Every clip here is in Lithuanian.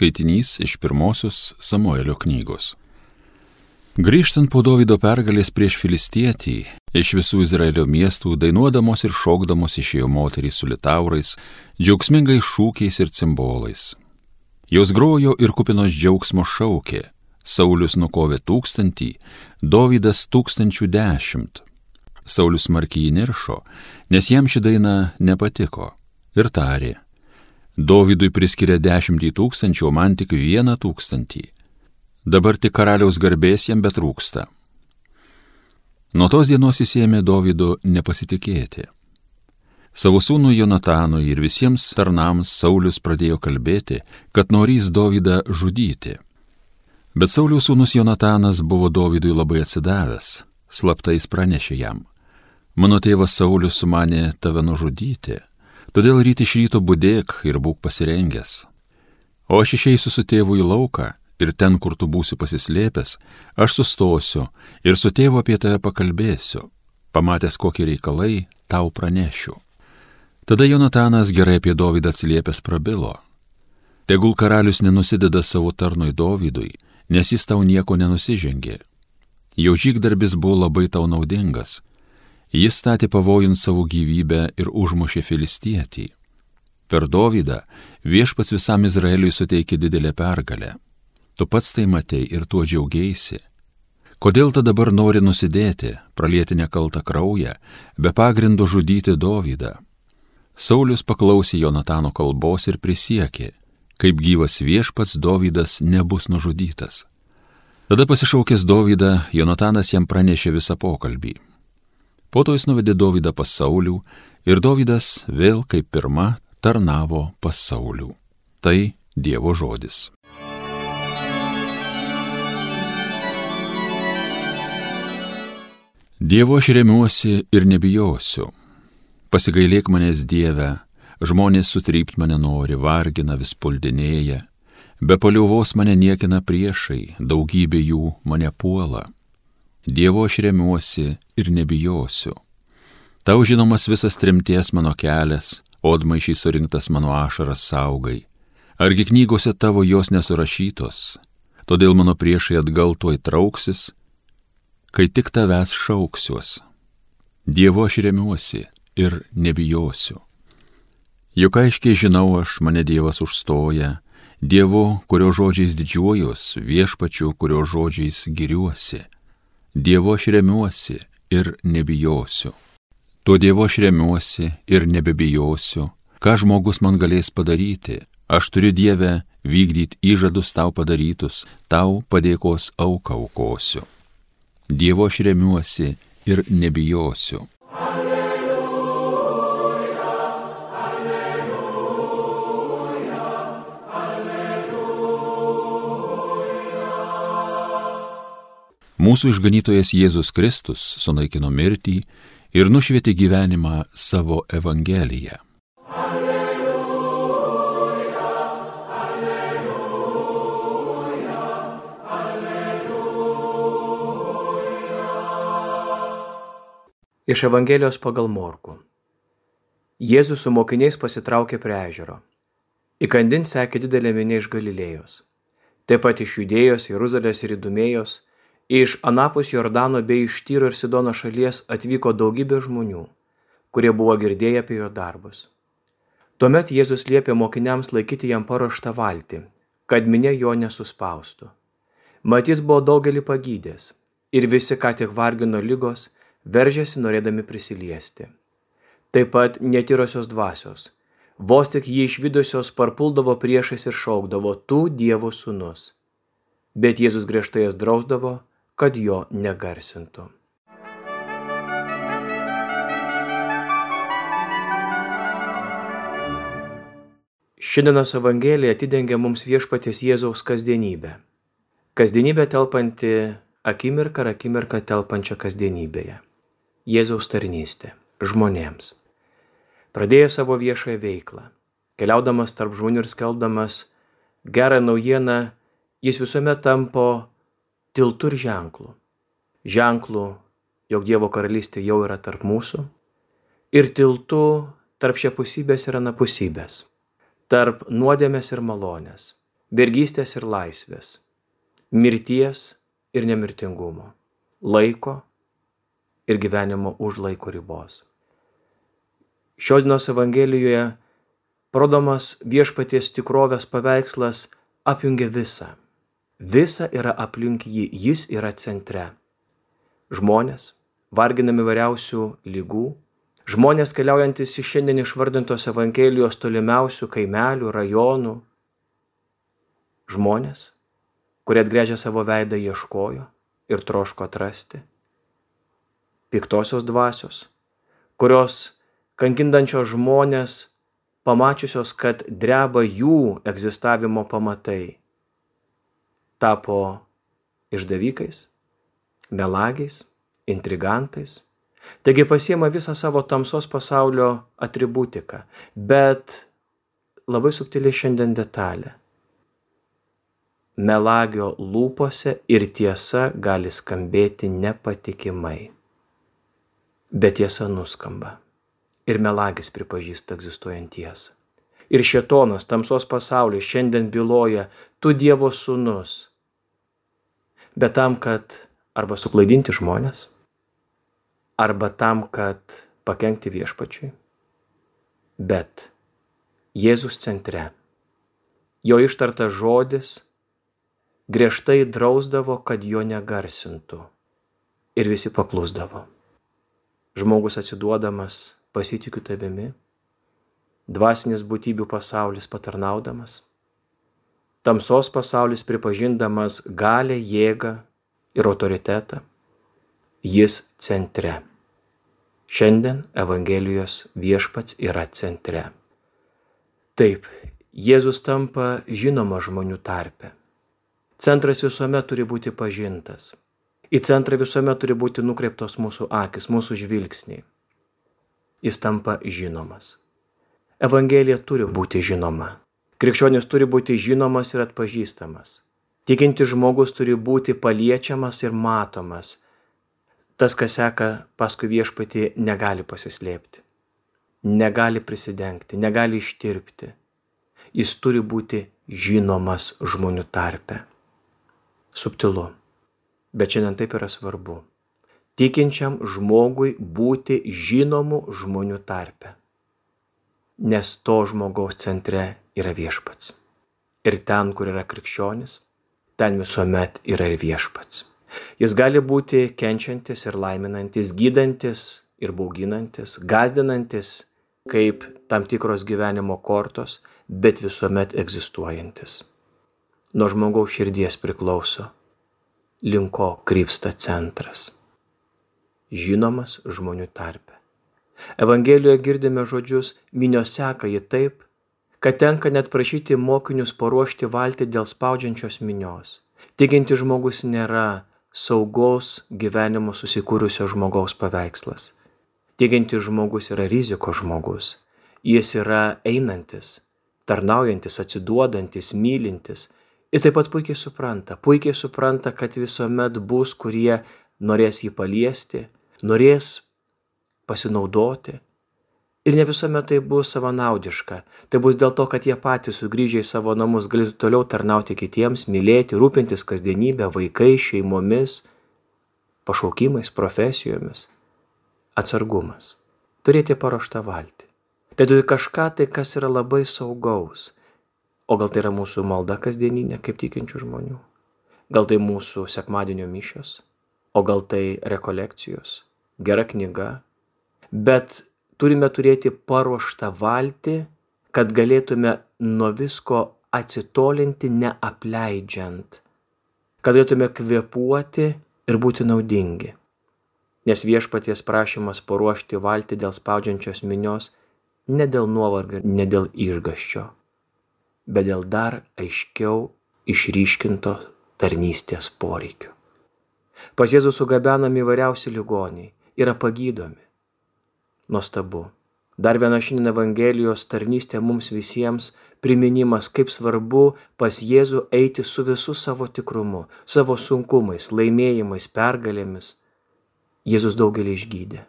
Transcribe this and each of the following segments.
Skaitinys iš pirmosios Samuelio knygos. Grįžtant po Davido pergalės prieš filistietį, iš visų Izraelio miestų dainuodamos ir šokdamos išėjo moterys su litaurais, džiaugsmingais šūkiais ir cimbolais. Jos grojo ir kupinos džiaugsmo šaukė. Saulis nukovė tūkstantį, Davidas tūkstančių dešimt. Saulis smarkiai įniršo, nes jam ši daina nepatiko ir tarė Dovydui priskiria dešimtį tūkstančių, o man tik vieną tūkstantį. Dabar tik karaliaus garbės jam betrūksta. Nuo tos dienos jis ėmė Dovydu nepasitikėti. Savo sūnų Jonatanui ir visiems tarnams Saulis pradėjo kalbėti, kad norys Dovydą žudyti. Bet Sauliaus sūnus Jonatanas buvo Dovydui labai atsidavęs, slaptais pranešė jam. Mano tėvas Saulis sumanė tave nužudyti Todėl ryte iš ryto būdėk ir būk pasirengęs. O aš išeisiu su tėvu į lauką ir ten, kur tu būsi pasislėpęs, aš sustosiu ir su tėvu apie tave pakalbėsiu. Pamatęs, kokie reikalai, tau pranešiu. Tada Jonatanas gerai apie Dovydą atsiliepęs prabilo. Tegul karalius nenusideda savo tarnui Dovydui, nes jis tau nieko nenusižengė. Jo žygdarbis buvo labai tau naudingas, Jis statė pavojant savo gyvybę ir užmušė filistietį. Per Dovydą viešpats visam Izraeliui suteikė didelę pergalę. Tu pats tai matei ir tuo džiaugiaisi. Kodėl tu dabar nori nusidėti, pralieti nekaltą kraują, be pagrindo žudyti Dovydą? Saulis paklausė Jonatano kalbos ir prisiekė, kaip gyvas viešpats Dovydas nebus nužudytas. Tada pasišaukęs Dovydą, Jonatanas jam pranešė visą pokalbį. Po to jis nuvedė Dovydą pas Saulių ir Dovydas vėl kaip pirma tarnavo pas Saulių. Tai Dievo žodis. Dievo aš remiuosi ir nebijosiu. Pasigailėk manęs Dieve, žmonės sutrypt mane nori, vargina vis puldinėja, be paliuvos mane niekina priešai, daugybė jų mane puola. Dievo aš remiuosi ir nebijosiu. Tau žinomas visas trimties mano kelias, odmaišiai surinktas mano ašaras saugai. Argi knygose tavo jos nesurašytos, todėl mano priešai atgal tuoj trauksis, kai tik tavęs šauksiuos. Dievo aš remiuosi ir nebijosiu. Juk aiškiai žinau aš, mane Dievas užstoja, Dievu, kurio žodžiais didžiuojus, viešpačiu, kurio žodžiais giriuosi. Dievo aš remiuosi ir nebijosiu. Tuo Dievo aš remiuosi ir nebebijosiu. Ką žmogus man galės padaryti? Aš turiu Dievę vykdyti įžadus tau padarytus, tau padėkos auką aukosiu. Dievo aš remiuosi ir nebijosiu. Mūsų išganytojas Jėzus Kristus sunaikino mirtį ir nušvietė gyvenimą savo Evangeliją. Alleluja, alleluja, alleluja. Iš Evangelijos pagal Morku. Jėzus su mokiniais pasitraukė prie ežero. Įkandin sekė didelė minė iš Galilėjos. Taip pat iš Judėjos, Jeruzalės ir Idumėjos Iš Anapus Jordano bei iš Tyro ir Sidono šalies atvyko daugybė žmonių, kurie buvo girdėję apie jo darbus. Tuomet Jėzus liepė mokiniams laikyti jam paruoštą valtį, kad minė jo nesuspaustų. Matys buvo daugelį pagydęs ir visi, ką tik vargino lygos, veržėsi norėdami prisiliesti. Taip pat netyrosios dvasios. Vos tik jį išvydusios parpuldavo priešais ir šaukdavo, tu Dievo sūnus. Bet Jėzus griežtai jas drausdavo kad jo negarsintų. Šiandienos Evangelija atidengia mums viešpaties Jėzaus kasdienybę. Kasdienybė telpanti akimirką ar akimirką telpančią kasdienybėje. Jėzaus tarnystė žmonėms. Pradėjo savo viešąją veiklą. Keliaudamas tarp žmonių ir skelbdamas gerą naujieną, jis visuomet tampo tiltu ir ženklu. Ženklu, jog Dievo karalystė jau yra tarp mūsų. Ir tiltu tarp šiapusybės ir anapusybės. Tarp nuodėmės ir malonės. vergystės ir laisvės, mirties ir nemirtingumo, laiko ir gyvenimo už laiko ribos. Šios dienos Evangelijoje parodomas viešpaties tikrovės paveikslas apjungia visą. Visa yra aplink jį, jis yra centre. Žmonės, varginami variausių lygų, žmonės keliaujantis iš šiandien išvardintos Evangelijos tolimiausių kaimelių, rajonų, žmonės, kurie atgręžę savo veidą ieškojo ir troško atrasti, piktosios dvasios, kurios kankindančios žmonės, pamačiusios, kad dreba jų egzistavimo pamatai, tapo išdavykais, melagiais, intrigantais. Taigi pasiema visą savo tamsos pasaulio atributiką, bet labai subtiliai šiandien detalė. Melagio lūpose ir tiesa gali skambėti nepatikimai, bet tiesa nuskamba ir melagis pripažįsta egzistuojant tiesą. Ir šetonas tamsos pasaulis šiandien byloja, tu Dievo sūnus. Bet tam, kad arba suklaidinti žmonės, arba tam, kad pakengti viešpačiui. Bet Jėzus centre. Jo ištartas žodis griežtai drausdavo, kad jo negarsintų. Ir visi paklusdavo. Žmogus atsiduodamas pasitikiu tavimi, dvasinis būtybių pasaulis patarnaudamas, tamsos pasaulis pripažindamas galę, jėgą ir autoritetą, jis centre. Šiandien Evangelijos viešpats yra centre. Taip, Jėzus tampa žinoma žmonių tarpe. Centras visuomet turi būti pažintas. Į centrą visuomet turi būti nukreiptos mūsų akis, mūsų žvilgsniai jis tampa žinomas. Evangelija turi būti žinoma. Krikščionis turi būti žinomas ir atpažįstamas. Tikinti žmogus turi būti paliečiamas ir matomas. Tas, kas seka paskui viešpatį, negali pasislėpti, negali prisidengti, negali ištirpti. Jis turi būti žinomas žmonių tarpe. Subtilu, bet šiandien taip yra svarbu tikinčiam žmogui būti žinomu žmonių tarpe. Nes to žmogaus centre yra viešpats. Ir ten, kur yra krikščionis, ten visuomet yra ir viešpats. Jis gali būti kenčiantis ir laiminantis, gydantis ir bauginantis, gazdinantis kaip tam tikros gyvenimo kortos, bet visuomet egzistuojantis. Nuo žmogaus širdies priklauso, linko krypsta centras žinomas žmonių tarpe. Evangelijoje girdime žodžius minios seka jį taip, kad tenka net prašyti mokinius paruošti valtį dėl spaudžiančios minios. Tikinti žmogus nėra saugos gyvenimo susikūrusio žmogaus paveikslas. Tikinti žmogus yra rizikos žmogus. Jis yra einantis, tarnaujantis, atsiduodantis, mylintis. Ir taip pat puikiai supranta, puikiai supranta, kad visuomet bus, kurie norės jį paliesti, norės pasinaudoti. Ir ne visuomet tai bus savanaudiška. Tai bus dėl to, kad jie patys sugrįžę į savo namus galėtų toliau tarnauti kitiems, mylėti, rūpintis kasdienybę, vaikais, šeimomis, pašaukimais, profesijomis. Atsargumas. Turėti paruoštą valtį. Tai turi kažką tai, kas yra labai saugaus. O gal tai yra mūsų malda kasdieninė kaip tikinčių žmonių? Gal tai mūsų sekmadienio mišios? O gal tai rekolekcijos? gera knyga, bet turime turėti paruoštą valtį, kad galėtume nuo visko atsitolinti neapleidžiant, kad galėtume kvepuoti ir būti naudingi. Nes viešpaties prašymas paruošti valtį dėl spaudžiančios minios ne dėl nuovargio, ne dėl išgaščio, bet dėl dar aiškiau išryškinto tarnystės poreikių. Pas Jėzų sugabenami įvairiausi ligoniai, yra pagydomi. Nuostabu. Dar viena šiandien Evangelijos tarnystė mums visiems priminimas, kaip svarbu pas Jėzų eiti su visu savo tikrumu, savo sunkumais, laimėjimais, pergalėmis. Jėzus daugelį išgydė.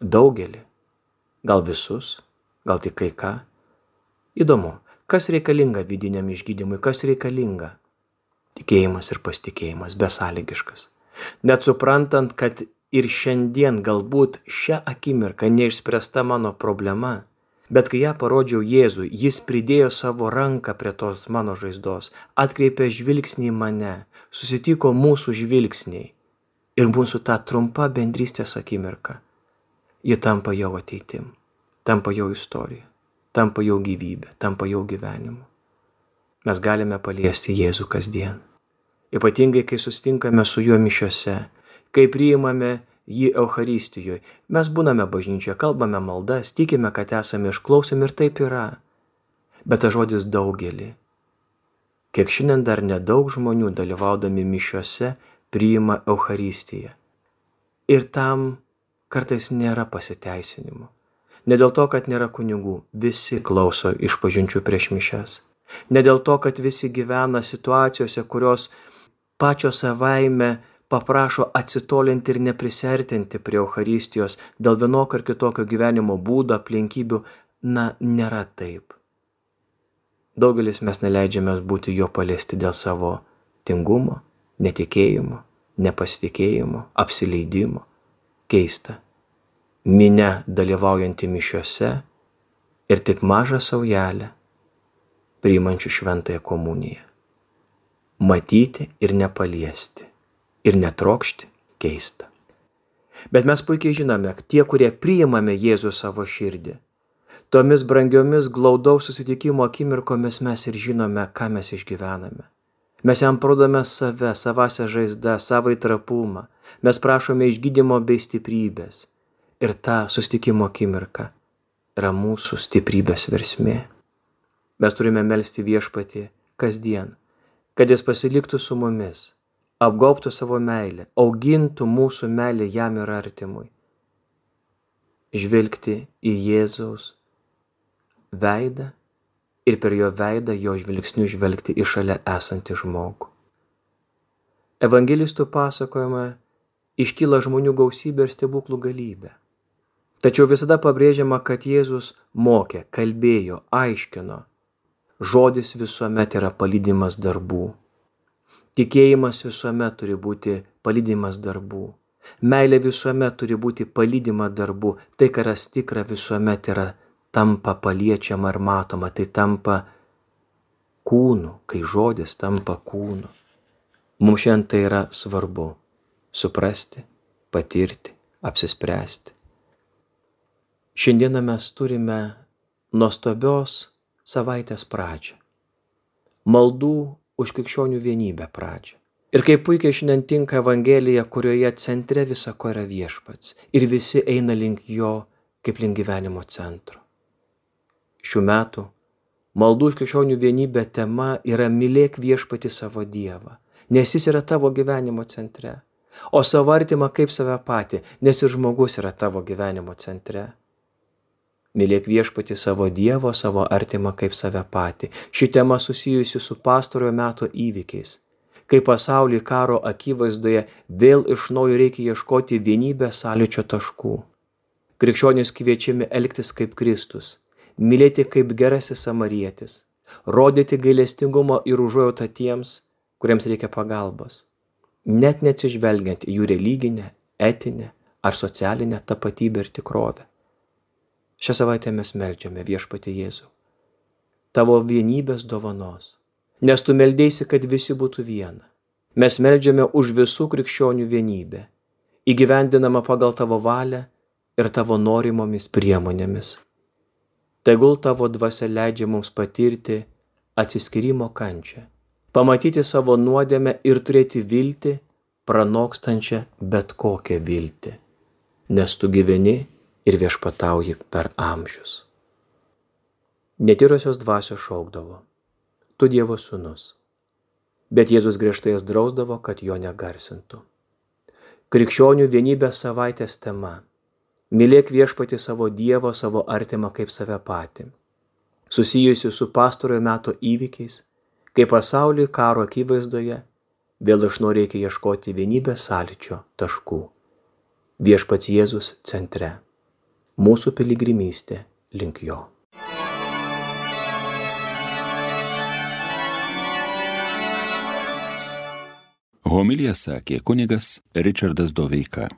Daugelį. Gal visus, gal tik kai ką. Įdomu, Kas reikalinga vidiniam išgydymui, kas reikalinga? Tikėjimas ir pasitikėjimas, besąlygiškas. Net suprantant, kad ir šiandien galbūt šią akimirką neišspręsta mano problema, bet kai ją parodžiau Jėzui, jis pridėjo savo ranką prie tos mano žaizdos, atkreipė žvilgsnį į mane, susitiko mūsų žvilgsniai ir mūsų ta trumpa bendrystės akimirka. Ji tampa jau ateitim, tampa jau istorija, tampa jau gyvybė, tampa jau gyvenimu. Mes galime paliesti Jėzų kasdien. Ypatingai, kai sustinkame su juo mišiuose, kai priimame jį Euharistijoje. Mes būname bažnyčioje, kalbame maldas, tikime, kad esame išklausomi ir taip yra. Bet tas žodis daugelį. Kiek šiandien dar nedaug žmonių dalyvaudami mišiuose priima Euharistiją. Ir tam kartais nėra pasiteisinimo. Ne dėl to, kad nėra kunigų, visi klauso iš pažinčių prieš mišes. Ne dėl to, kad visi gyvena situacijose, kurios pačios savaime paprašo atsitolinti ir neprisertinti prie Euharistijos dėl vienokio ar kitokio gyvenimo būdo, aplinkybių, na, nėra taip. Daugelis mes neleidžiame būti jo paliesti dėl savo tingumo, netikėjimo, nepasitikėjimo, apsileidimo. Keista. Mine dalyvaujanti mišiuose ir tik mažą saujelę priimančių šventąją komuniją. Matyti ir nepaliesti ir netrokšti keista. Bet mes puikiai žinome, tie, kurie priimame Jėzų savo širdį, tomis brangiomis glaudaus susitikimo akimirkomis mes ir žinome, ką mes išgyvename. Mes jam prodame save, savąsią žaizdą, savo įtrapumą, mes prašome išgydymo bei stiprybės. Ir ta susitikimo akimirka yra mūsų stiprybės versmė. Mes turime melstį viešpatį kasdien, kad jis pasiliktų su mumis apgaubtų savo meilę, augintų mūsų meilę jam ir artimui. Žvelgti į Jėzaus veidą ir per jo veidą jo žvilgsnių žvelgti į šalia esantį žmogų. Evangelistų pasakojama iškyla žmonių gausybė ir stebuklų galybė. Tačiau visada pabrėžiama, kad Jėzus mokė, kalbėjo, aiškino. Žodis visuomet yra palydimas darbų. Tikėjimas visuomet turi būti palydimas darbų. Meilė visuomet turi būti palydima darbų. Tai, kas tikra visuomet yra tampa paliečiama ir matoma. Tai tampa kūnu, kai žodis tampa kūnu. Mums šiandien tai yra svarbu - suprasti, patirti, apsispręsti. Šiandieną mes turime nuostabios savaitės pradžią. Maldų už krikščionių vienybę pradžią. Ir kaip puikiai šiandien tinka Evangelija, kurioje centre visako yra viešpats ir visi eina link jo kaip link gyvenimo centro. Šių metų maldų už krikščionių vienybę tema yra mylėk viešpati savo Dievą, nes jis yra tavo gyvenimo centre, o savo artimą kaip save patį, nes ir žmogus yra tavo gyvenimo centre. Mylėk viešpati savo Dievo, savo artimą kaip save patį. Ši tema susijusi su pastarojo meto įvykiais. Kai pasaulį karo akivaizdoje vėl iš naujo reikia ieškoti vienybės sąlyčio taškų. Krikščionys kviečiami elgtis kaip Kristus, mylėti kaip gerasis samarietis, rodyti gailestingumo ir užuojautą tiems, kuriems reikia pagalbos, net neatsižvelgiant į jų religinę, etinę ar socialinę tapatybę ir tikrovę. Šią savaitę mes melčiame viešpati Jėzų. Tavo vienybės dovanos. Nes tu meldėsi, kad visi būtų viena. Mes melžiame už visų krikščionių vienybę, įgyvendinama pagal tavo valią ir tavo norimomis priemonėmis. Tegul tavo dvasia leidžia mums patirti atsiskirimo kančią, pamatyti savo nuodėmę ir turėti viltį, pranokstančią bet kokią viltį. Nes tu gyveni ir viešpatauji per amžius. Netyrosios dvasios šaukdavo, tu Dievo sūnus, bet Jėzus griežtai jas drausdavo, kad jo negarsintų. Krikščionių vienybės savaitės tema - mylėk viešpati savo Dievo, savo artimą kaip save patį. Susijusi su pastarojo meto įvykiais, kai pasauliui karo akivaizdoje vėl iš naujo reikia ieškoti vienybės sąlyčio taškų. Viešpats Jėzus centre mūsų piligrimystė link jo. Homiliją sakė kunigas ričardas doveika.